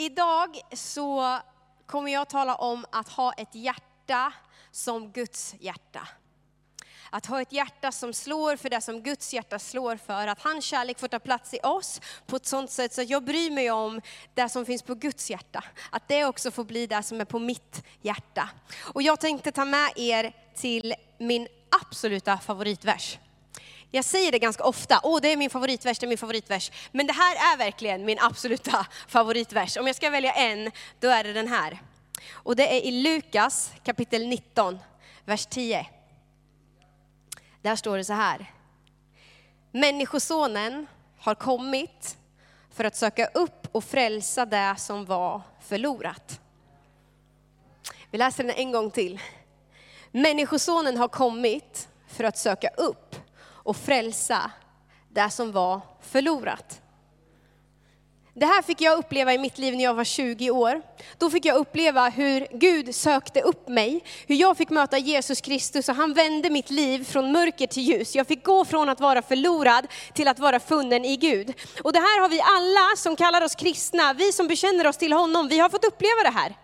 Idag så kommer jag tala om att ha ett hjärta som Guds hjärta. Att ha ett hjärta som slår för det som Guds hjärta slår för. Att hans kärlek får ta plats i oss på ett sånt sätt så att jag bryr mig om det som finns på Guds hjärta. Att det också får bli det som är på mitt hjärta. Och jag tänkte ta med er till min absoluta favoritvers. Jag säger det ganska ofta, åh det är min favoritvers, det är min favoritvers. Men det här är verkligen min absoluta favoritvers. Om jag ska välja en, då är det den här. Och det är i Lukas kapitel 19, vers 10. Där står det så här. Människosonen har kommit för att söka upp och frälsa det som var förlorat. Vi läser den en gång till. Människosonen har kommit för att söka upp och frälsa det som var förlorat. Det här fick jag uppleva i mitt liv när jag var 20 år. Då fick jag uppleva hur Gud sökte upp mig, hur jag fick möta Jesus Kristus och han vände mitt liv från mörker till ljus. Jag fick gå från att vara förlorad till att vara funnen i Gud. Och det här har vi alla som kallar oss kristna, vi som bekänner oss till honom, vi har fått uppleva det här.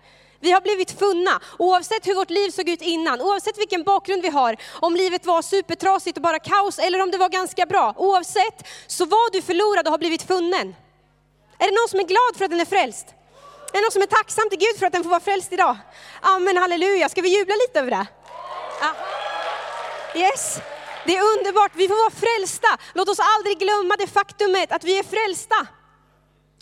Vi har blivit funna, oavsett hur vårt liv såg ut innan, oavsett vilken bakgrund vi har, om livet var supertrasigt och bara kaos eller om det var ganska bra. Oavsett så var du förlorad och har blivit funnen. Är det någon som är glad för att den är frälst? Är det någon som är tacksam till Gud för att den får vara frälst idag? Amen, halleluja. Ska vi jubla lite över det? Ah. Yes. Det är underbart, vi får vara frälsta. Låt oss aldrig glömma det faktumet att vi är frälsta.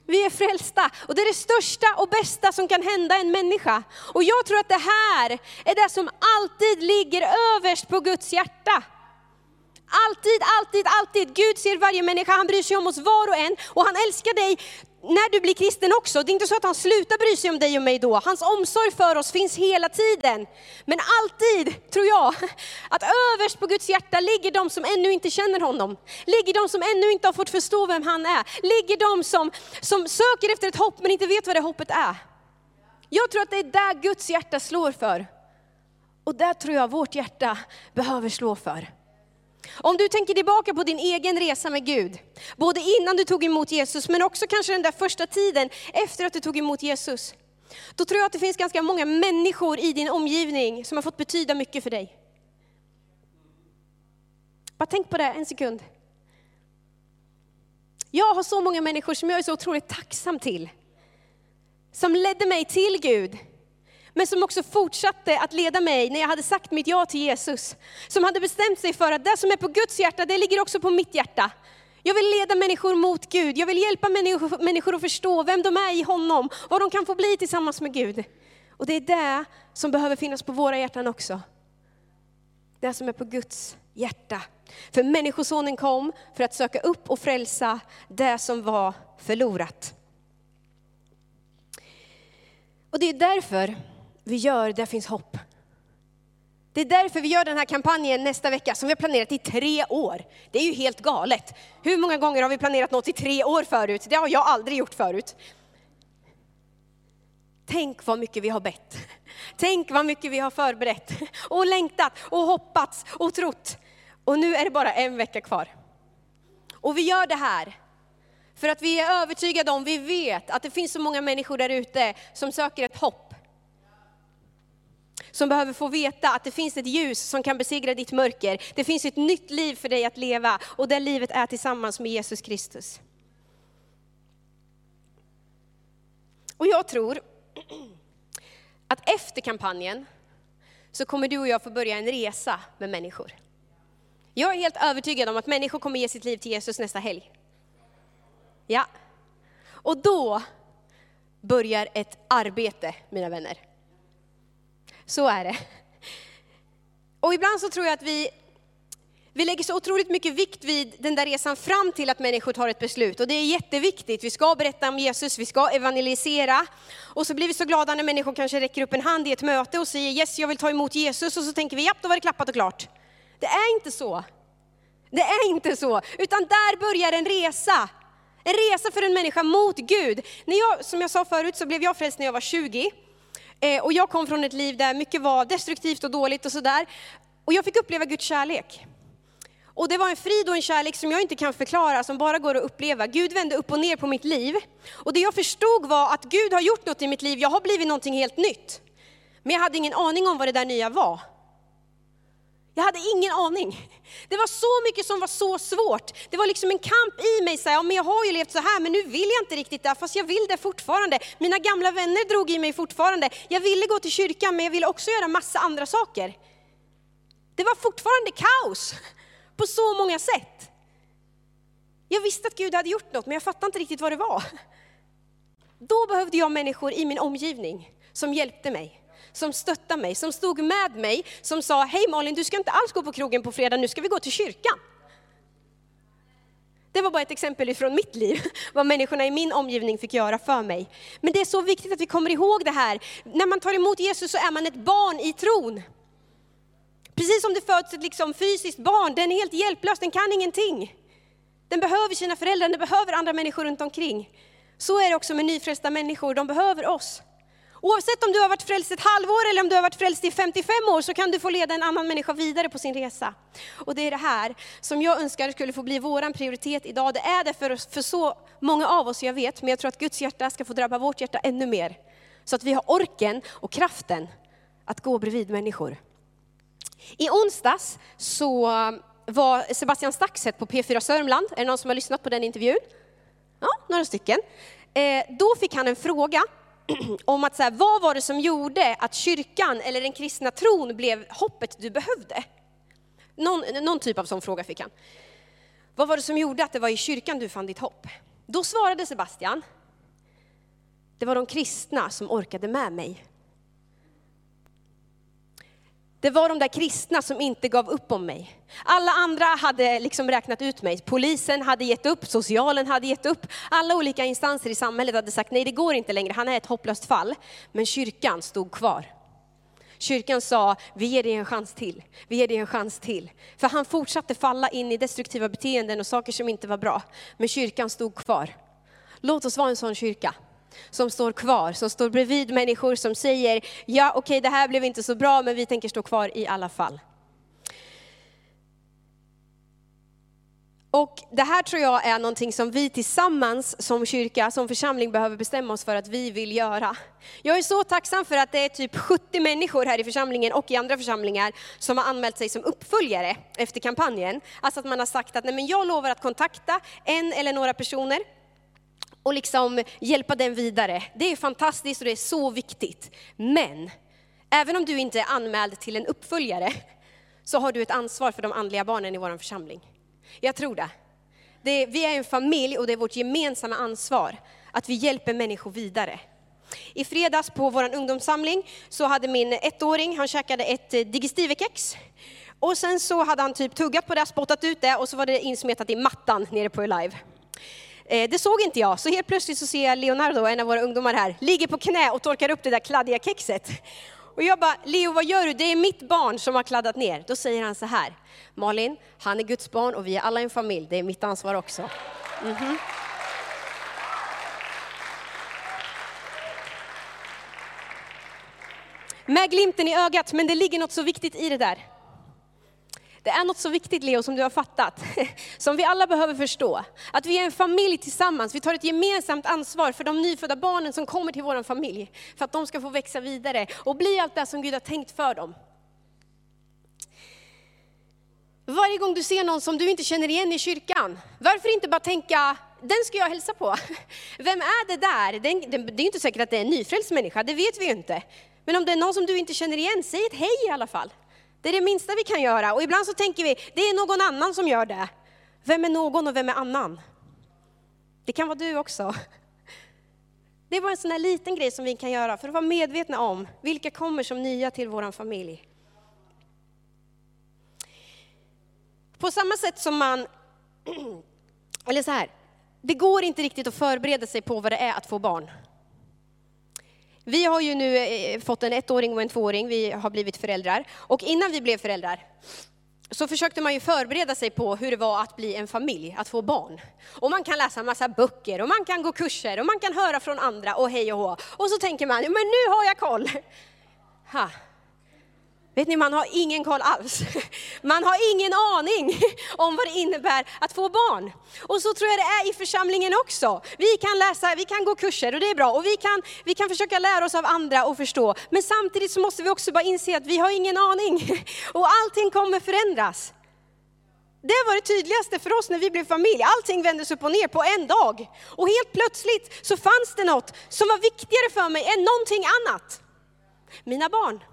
Vi är frälsta och det är det största och bästa som kan hända en människa. Och jag tror att det här är det som alltid ligger överst på Guds hjärta. Alltid, alltid, alltid. Gud ser varje människa, han bryr sig om oss var och en och han älskar dig när du blir kristen också. Det är inte så att han slutar bry sig om dig och mig då. Hans omsorg för oss finns hela tiden. Men alltid, tror jag, att överst på Guds hjärta ligger de som ännu inte känner honom. Ligger de som ännu inte har fått förstå vem han är. Ligger de som, som söker efter ett hopp men inte vet vad det hoppet är. Jag tror att det är där Guds hjärta slår för. Och där tror jag vårt hjärta behöver slå för. Om du tänker tillbaka på din egen resa med Gud, både innan du tog emot Jesus, men också kanske den där första tiden efter att du tog emot Jesus. Då tror jag att det finns ganska många människor i din omgivning som har fått betyda mycket för dig. Bara tänk på det en sekund. Jag har så många människor som jag är så otroligt tacksam till. Som ledde mig till Gud men som också fortsatte att leda mig när jag hade sagt mitt ja till Jesus. Som hade bestämt sig för att det som är på Guds hjärta, det ligger också på mitt hjärta. Jag vill leda människor mot Gud, jag vill hjälpa människor, att förstå vem de är i honom, vad de kan få bli tillsammans med Gud. Och det är det som behöver finnas på våra hjärtan också. Det som är på Guds hjärta. För Människosonen kom för att söka upp och frälsa det som var förlorat. Och det är därför vi gör Där finns hopp. Det är därför vi gör den här kampanjen nästa vecka som vi har planerat i tre år. Det är ju helt galet. Hur många gånger har vi planerat något i tre år förut? Det har jag aldrig gjort förut. Tänk vad mycket vi har bett. Tänk vad mycket vi har förberett och längtat och hoppats och trott. Och nu är det bara en vecka kvar. Och vi gör det här för att vi är övertygade om, vi vet att det finns så många människor där ute som söker ett hopp som behöver få veta att det finns ett ljus som kan besegra ditt mörker. Det finns ett nytt liv för dig att leva och det livet är tillsammans med Jesus Kristus. Och jag tror att efter kampanjen så kommer du och jag få börja en resa med människor. Jag är helt övertygad om att människor kommer ge sitt liv till Jesus nästa helg. Ja. Och då börjar ett arbete, mina vänner. Så är det. Och ibland så tror jag att vi, vi lägger så otroligt mycket vikt vid den där resan fram till att människor tar ett beslut. Och det är jätteviktigt. Vi ska berätta om Jesus, vi ska evangelisera. Och så blir vi så glada när människor kanske räcker upp en hand i ett möte och säger yes, jag vill ta emot Jesus. Och så tänker vi, ja, då var det klappat och klart. Det är inte så. Det är inte så, utan där börjar en resa. En resa för en människa mot Gud. När jag, som jag sa förut så blev jag frälst när jag var 20. Eh, och jag kom från ett liv där mycket var destruktivt och dåligt och sådär. Och jag fick uppleva Guds kärlek. Och det var en frid och en kärlek som jag inte kan förklara, som bara går att uppleva. Gud vände upp och ner på mitt liv. Och det jag förstod var att Gud har gjort något i mitt liv, jag har blivit någonting helt nytt. Men jag hade ingen aning om vad det där nya var. Jag hade ingen aning. Det var så mycket som var så svårt. Det var liksom en kamp i mig, så här, ja, men jag har ju levt så här, men nu vill jag inte riktigt det, fast jag vill det fortfarande. Mina gamla vänner drog i mig fortfarande. Jag ville gå till kyrkan, men jag ville också göra massa andra saker. Det var fortfarande kaos på så många sätt. Jag visste att Gud hade gjort något, men jag fattade inte riktigt vad det var. Då behövde jag människor i min omgivning som hjälpte mig som stöttade mig, som stod med mig, som sa, hej Malin, du ska inte alls gå på krogen på fredag, nu ska vi gå till kyrkan. Det var bara ett exempel ifrån mitt liv, vad människorna i min omgivning fick göra för mig. Men det är så viktigt att vi kommer ihåg det här. När man tar emot Jesus så är man ett barn i tron. Precis som det föds ett liksom fysiskt barn, den är helt hjälplös, den kan ingenting. Den behöver sina föräldrar, den behöver andra människor runt omkring. Så är det också med nyfrälsta människor, de behöver oss. Oavsett om du har varit frälst ett halvår eller om du har varit frälst i 55 år så kan du få leda en annan människa vidare på sin resa. Och det är det här som jag önskar skulle få bli vår prioritet idag. Det är det för, för så många av oss, jag vet, men jag tror att Guds hjärta ska få drabba vårt hjärta ännu mer. Så att vi har orken och kraften att gå bredvid människor. I onsdags så um, var Sebastian Staxet på P4 Sörmland. Är det någon som har lyssnat på den intervjun? Ja, några stycken. Eh, då fick han en fråga om att så här, vad var det som gjorde att kyrkan eller den kristna tron blev hoppet du behövde? Någon, någon typ av sån fråga fick han. Vad var det som gjorde att det var i kyrkan du fann ditt hopp? Då svarade Sebastian, det var de kristna som orkade med mig. Det var de där kristna som inte gav upp om mig. Alla andra hade liksom räknat ut mig. Polisen hade gett upp, socialen hade gett upp. Alla olika instanser i samhället hade sagt nej, det går inte längre, han är ett hopplöst fall. Men kyrkan stod kvar. Kyrkan sa, vi ger dig en chans till, vi ger dig en chans till. För han fortsatte falla in i destruktiva beteenden och saker som inte var bra. Men kyrkan stod kvar. Låt oss vara en sån kyrka som står kvar, som står bredvid människor som säger, ja okej okay, det här blev inte så bra men vi tänker stå kvar i alla fall. Och det här tror jag är någonting som vi tillsammans som kyrka, som församling behöver bestämma oss för att vi vill göra. Jag är så tacksam för att det är typ 70 människor här i församlingen och i andra församlingar som har anmält sig som uppföljare efter kampanjen. Alltså att man har sagt att nej men jag lovar att kontakta en eller några personer och liksom hjälpa den vidare. Det är fantastiskt och det är så viktigt. Men även om du inte är anmäld till en uppföljare så har du ett ansvar för de andliga barnen i vår församling. Jag tror det. det. Vi är en familj och det är vårt gemensamma ansvar att vi hjälper människor vidare. I fredags på vår ungdomssamling så hade min ettåring, han käkade ett eh, digestivekex. Och sen så hade han typ tuggat på det, spottat ut det och så var det insmetat i mattan nere på Live. Eh, det såg inte jag, så helt plötsligt så ser jag Leonardo, en av våra ungdomar här, ligger på knä och torkar upp det där kladdiga kexet. Och jag bara, Leo vad gör du? Det är mitt barn som har kladdat ner. Då säger han så här, Malin, han är Guds barn och vi är alla en familj, det är mitt ansvar också. Mm -hmm. Med glimten i ögat, men det ligger något så viktigt i det där. Det är något så viktigt Leo som du har fattat, som vi alla behöver förstå. Att vi är en familj tillsammans, vi tar ett gemensamt ansvar för de nyfödda barnen som kommer till vår familj. För att de ska få växa vidare och bli allt det som Gud har tänkt för dem. Varje gång du ser någon som du inte känner igen i kyrkan, varför inte bara tänka, den ska jag hälsa på. Vem är det där? Det är inte säkert att det är en nyfrälst människa, det vet vi ju inte. Men om det är någon som du inte känner igen, säg ett hej i alla fall. Det är det minsta vi kan göra. Och ibland så tänker vi, det är någon annan som gör det. Vem är någon och vem är annan? Det kan vara du också. Det är bara en sån här liten grej som vi kan göra för att vara medvetna om vilka kommer som nya till vår familj. På samma sätt som man, eller så här, det går inte riktigt att förbereda sig på vad det är att få barn. Vi har ju nu eh, fått en ettåring och en tvååring, vi har blivit föräldrar. Och innan vi blev föräldrar så försökte man ju förbereda sig på hur det var att bli en familj, att få barn. Och man kan läsa en massa böcker och man kan gå kurser och man kan höra från andra och hej och hå. Och så tänker man, men nu har jag koll. Ha. Vet ni, man har ingen koll alls. Man har ingen aning om vad det innebär att få barn. Och så tror jag det är i församlingen också. Vi kan läsa, vi kan gå kurser och det är bra. Och vi kan, vi kan försöka lära oss av andra och förstå. Men samtidigt så måste vi också bara inse att vi har ingen aning. Och allting kommer förändras. Det var det tydligaste för oss när vi blev familj. Allting vändes upp och ner på en dag. Och helt plötsligt så fanns det något som var viktigare för mig än någonting annat. Mina barn.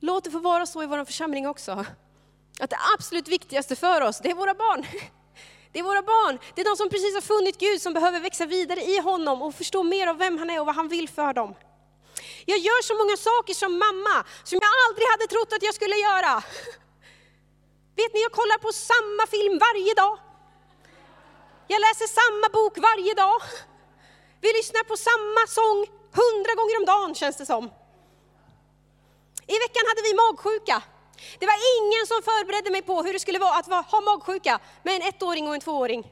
Låt det få vara så i vår församling också. Att det absolut viktigaste för oss, det är våra barn. Det är våra barn. Det är de som precis har funnit Gud, som behöver växa vidare i honom och förstå mer av vem han är och vad han vill för dem. Jag gör så många saker som mamma som jag aldrig hade trott att jag skulle göra. Vet ni, jag kollar på samma film varje dag. Jag läser samma bok varje dag. Vi lyssnar på samma sång hundra gånger om dagen känns det som. I veckan hade vi magsjuka. Det var ingen som förberedde mig på hur det skulle vara att ha magsjuka med en ettåring och en tvååring.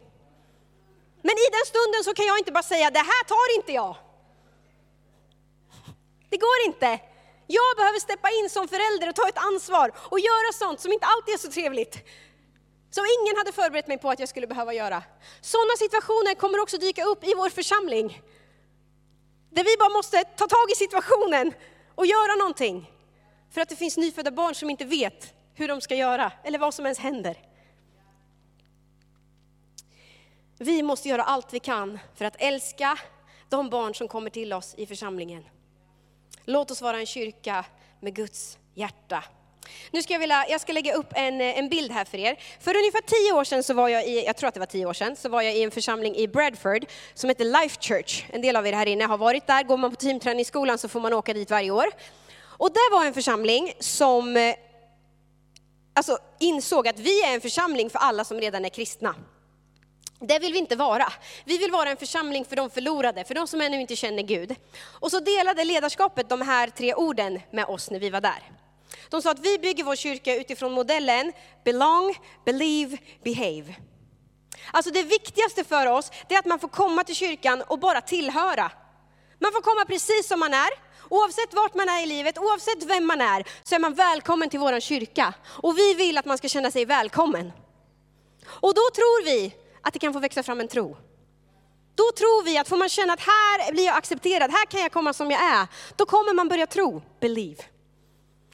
Men i den stunden så kan jag inte bara säga, det här tar inte jag. Det går inte. Jag behöver steppa in som förälder och ta ett ansvar och göra sånt som inte alltid är så trevligt. Som ingen hade förberett mig på att jag skulle behöva göra. Sådana situationer kommer också dyka upp i vår församling. Där vi bara måste ta tag i situationen och göra någonting. För att det finns nyfödda barn som inte vet hur de ska göra eller vad som ens händer. Vi måste göra allt vi kan för att älska de barn som kommer till oss i församlingen. Låt oss vara en kyrka med Guds hjärta. Nu ska jag, vilja, jag ska lägga upp en, en bild här för er. För ungefär tio år sedan så var jag i, jag tror att det var tio år sedan, så var jag i en församling i Bradford som heter Life Church. En del av er här inne har varit där. Går man på teamträningsskolan så får man åka dit varje år. Och det var en församling som eh, alltså, insåg att vi är en församling för alla som redan är kristna. Det vill vi inte vara. Vi vill vara en församling för de förlorade, för de som ännu inte känner Gud. Och så delade ledarskapet de här tre orden med oss när vi var där. De sa att vi bygger vår kyrka utifrån modellen belong, believe, behave. Alltså det viktigaste för oss, det är att man får komma till kyrkan och bara tillhöra. Man får komma precis som man är, oavsett vart man är i livet, oavsett vem man är, så är man välkommen till vår kyrka. Och vi vill att man ska känna sig välkommen. Och då tror vi att det kan få växa fram en tro. Då tror vi att får man känna att här blir jag accepterad, här kan jag komma som jag är, då kommer man börja tro, believe.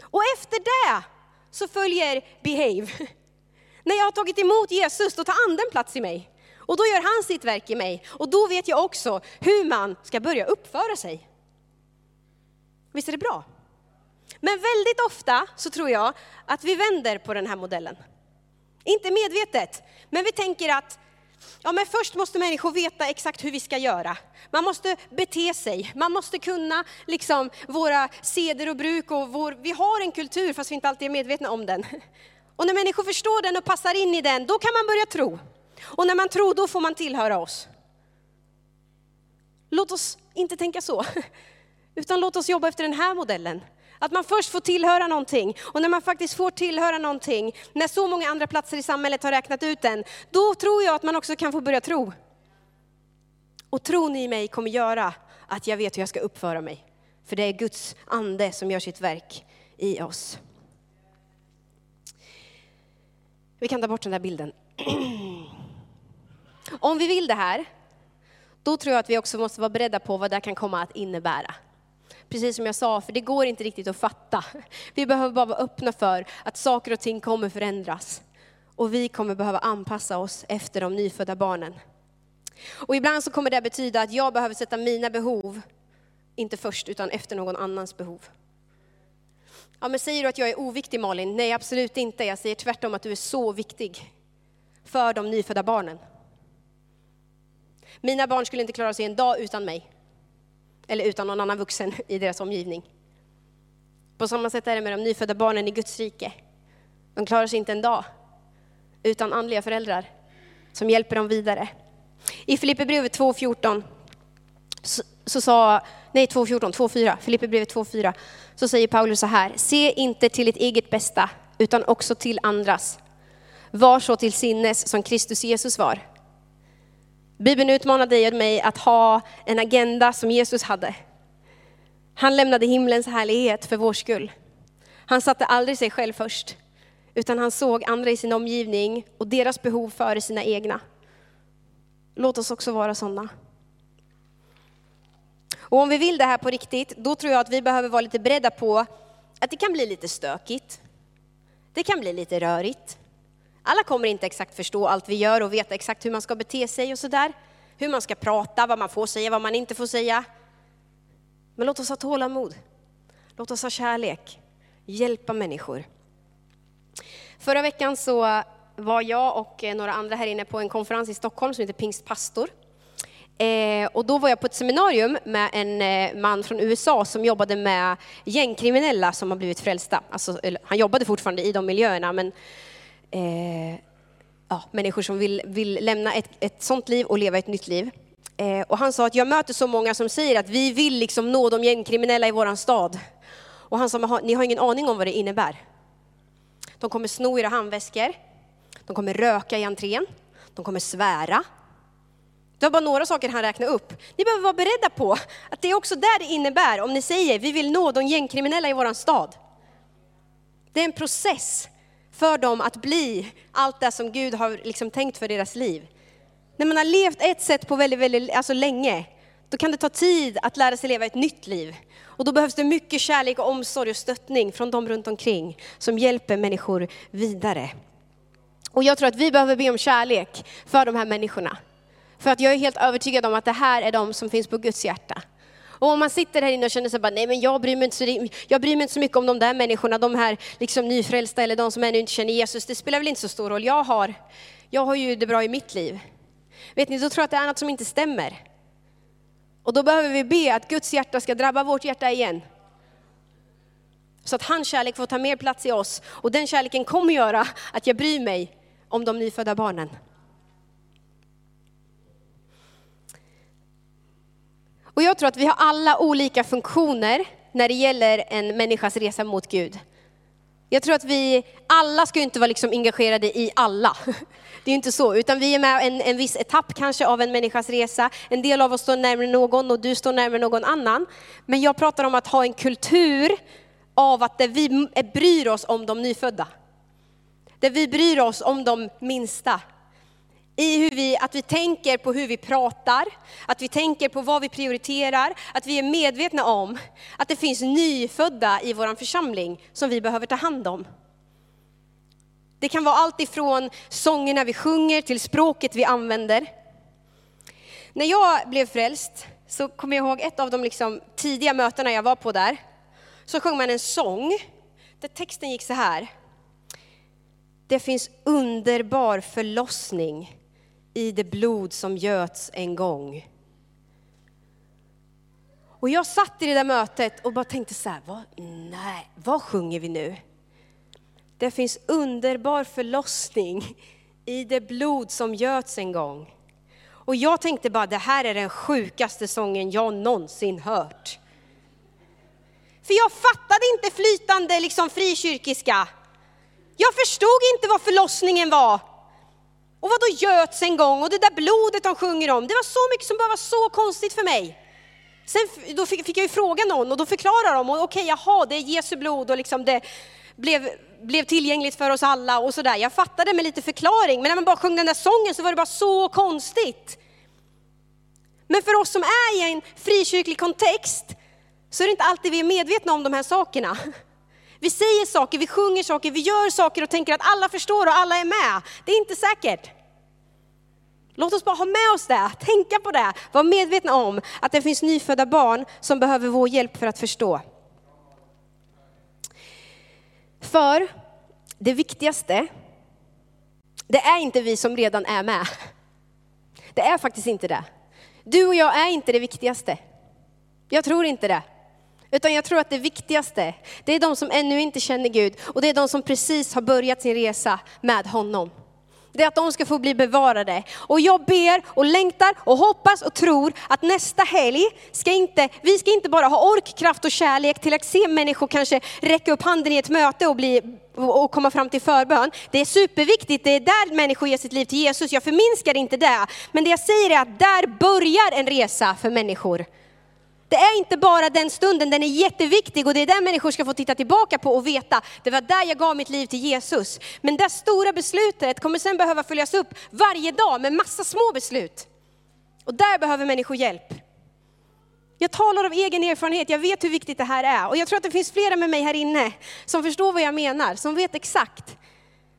Och efter det så följer behave. När jag har tagit emot Jesus, då tar anden plats i mig. Och då gör han sitt verk i mig. Och då vet jag också hur man ska börja uppföra sig. Visst är det bra? Men väldigt ofta så tror jag att vi vänder på den här modellen. Inte medvetet, men vi tänker att Ja, men först måste människor veta exakt hur vi ska göra. Man måste bete sig, man måste kunna liksom våra seder och bruk och vår, vi har en kultur fast vi inte alltid är medvetna om den. Och när människor förstår den och passar in i den, då kan man börja tro. Och när man tror, då får man tillhöra oss. Låt oss inte tänka så, utan låt oss jobba efter den här modellen. Att man först får tillhöra någonting. Och när man faktiskt får tillhöra någonting, när så många andra platser i samhället har räknat ut den, då tror jag att man också kan få börja tro. Och tron i mig kommer göra att jag vet hur jag ska uppföra mig. För det är Guds ande som gör sitt verk i oss. Vi kan ta bort den där bilden. Om vi vill det här, då tror jag att vi också måste vara beredda på vad det kan komma att innebära precis som jag sa, för det går inte riktigt att fatta. Vi behöver bara vara öppna för att saker och ting kommer förändras. Och vi kommer behöva anpassa oss efter de nyfödda barnen. Och ibland så kommer det betyda att jag behöver sätta mina behov, inte först, utan efter någon annans behov. Ja, men säger du att jag är oviktig Malin? Nej, absolut inte. Jag säger tvärtom att du är så viktig för de nyfödda barnen. Mina barn skulle inte klara sig en dag utan mig eller utan någon annan vuxen i deras omgivning. På samma sätt är det med de nyfödda barnen i Guds rike. De klarar sig inte en dag utan andliga föräldrar som hjälper dem vidare. I Filipperbrevet 2.14 så, så sa, nej 2.14, 2.4, Filipperbrevet 2.4, så säger Paulus så här, se inte till ert eget bästa utan också till andras. Var så till sinnes som Kristus Jesus var Bibeln utmanar dig och mig att ha en agenda som Jesus hade. Han lämnade himlens härlighet för vår skull. Han satte aldrig sig själv först, utan han såg andra i sin omgivning och deras behov före sina egna. Låt oss också vara sådana. Och om vi vill det här på riktigt, då tror jag att vi behöver vara lite beredda på att det kan bli lite stökigt. Det kan bli lite rörigt. Alla kommer inte exakt förstå allt vi gör och veta exakt hur man ska bete sig och sådär. Hur man ska prata, vad man får säga, vad man inte får säga. Men låt oss ha tålamod. Låt oss ha kärlek. Hjälpa människor. Förra veckan så var jag och eh, några andra här inne på en konferens i Stockholm som heter Pingstpastor. Eh, och då var jag på ett seminarium med en eh, man från USA som jobbade med gängkriminella som har blivit frälsta. Alltså, han jobbade fortfarande i de miljöerna, men eh, ja, människor som vill, vill lämna ett, ett sånt liv och leva ett nytt liv. Eh, och han sa att jag möter så många som säger att vi vill liksom nå de gängkriminella i våran stad. Och han sa, ni har ingen aning om vad det innebär. De kommer sno era handväskor, de kommer röka i entrén, de kommer svära. Det var bara några saker han räknade upp. Ni behöver vara beredda på att det är också där det innebär om ni säger vi vill nå de gängkriminella i våran stad. Det är en process för dem att bli allt det som Gud har liksom tänkt för deras liv. När man har levt ett sätt på väldigt, väldigt alltså länge, då kan det ta tid att lära sig leva ett nytt liv. Och då behövs det mycket kärlek och omsorg och stöttning från de runt omkring som hjälper människor vidare. Och jag tror att vi behöver be om kärlek för de här människorna. För att jag är helt övertygad om att det här är de som finns på Guds hjärta. Och om man sitter här inne och känner sig bara, nej men jag bryr mig inte så, jag bryr mig inte så mycket om de där människorna, de här liksom nyfrälsta eller de som ännu inte känner Jesus, det spelar väl inte så stor roll. Jag har, jag har ju det bra i mitt liv. Vet ni, då tror jag att det är något som inte stämmer. Och då behöver vi be att Guds hjärta ska drabba vårt hjärta igen. Så att hans kärlek får ta mer plats i oss. Och den kärleken kommer göra att jag bryr mig om de nyfödda barnen. Och jag tror att vi har alla olika funktioner när det gäller en människas resa mot Gud. Jag tror att vi alla ska inte vara liksom engagerade i alla. Det är inte så, utan vi är med en, en viss etapp kanske av en människas resa. En del av oss står närmare någon och du står närmare någon annan. Men jag pratar om att ha en kultur av att vi bryr oss om de nyfödda. Där vi bryr oss om de minsta. I hur vi, att vi tänker på hur vi pratar, att vi tänker på vad vi prioriterar, att vi är medvetna om att det finns nyfödda i vår församling som vi behöver ta hand om. Det kan vara allt ifrån sångerna vi sjunger till språket vi använder. När jag blev frälst så kommer jag ihåg ett av de liksom tidiga mötena jag var på där. Så sjöng man en sång där texten gick så här. Det finns underbar förlossning i det blod som göts en gång. Och jag satt i det där mötet och bara tänkte så här, vad, nej, vad sjunger vi nu? Det finns underbar förlossning i det blod som göts en gång. Och jag tänkte bara, det här är den sjukaste sången jag någonsin hört. För jag fattade inte flytande liksom frikyrkiska. Jag förstod inte vad förlossningen var. Och vad då göts en gång och det där blodet de sjunger om. Det var så mycket som bara var så konstigt för mig. Sen då fick, fick jag ju fråga någon och då förklarar de, okej okay, jaha det är Jesu blod och liksom det blev, blev tillgängligt för oss alla och sådär. Jag fattade med lite förklaring, men när man bara sjöng den där sången så var det bara så konstigt. Men för oss som är i en frikyrklig kontext så är det inte alltid vi är medvetna om de här sakerna. Vi säger saker, vi sjunger saker, vi gör saker och tänker att alla förstår och alla är med. Det är inte säkert. Låt oss bara ha med oss det, tänka på det, vara medvetna om att det finns nyfödda barn som behöver vår hjälp för att förstå. För det viktigaste, det är inte vi som redan är med. Det är faktiskt inte det. Du och jag är inte det viktigaste. Jag tror inte det. Utan jag tror att det viktigaste, det är de som ännu inte känner Gud och det är de som precis har börjat sin resa med honom. Det är att de ska få bli bevarade. Och jag ber och längtar och hoppas och tror att nästa helg ska inte, vi ska inte bara ha ork, kraft och kärlek till att se människor kanske räcka upp handen i ett möte och, bli, och komma fram till förbön. Det är superviktigt, det är där människor ger sitt liv till Jesus. Jag förminskar inte det. Men det jag säger är att där börjar en resa för människor. Det är inte bara den stunden, den är jätteviktig och det är den människor ska få titta tillbaka på och veta, det var där jag gav mitt liv till Jesus. Men det stora beslutet kommer sen behöva följas upp varje dag med massa små beslut. Och där behöver människor hjälp. Jag talar av egen erfarenhet, jag vet hur viktigt det här är. Och jag tror att det finns flera med mig här inne som förstår vad jag menar, som vet exakt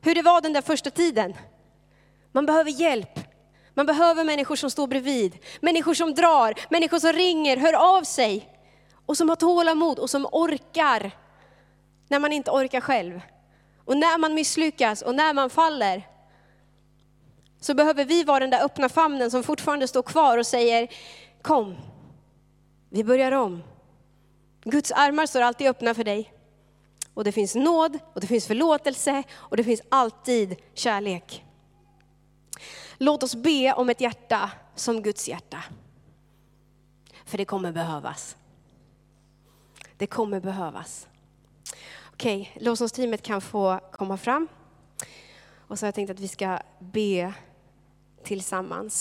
hur det var den där första tiden. Man behöver hjälp. Man behöver människor som står bredvid, människor som drar, människor som ringer, hör av sig och som har tålamod och som orkar när man inte orkar själv. Och när man misslyckas och när man faller så behöver vi vara den där öppna famnen som fortfarande står kvar och säger kom, vi börjar om. Guds armar står alltid öppna för dig. Och det finns nåd, och det finns förlåtelse, och det finns alltid kärlek. Låt oss be om ett hjärta som Guds hjärta. För det kommer behövas. Det kommer behövas. Okej, lovsångsteamet kan få komma fram. Och så har jag tänkt att vi ska be tillsammans.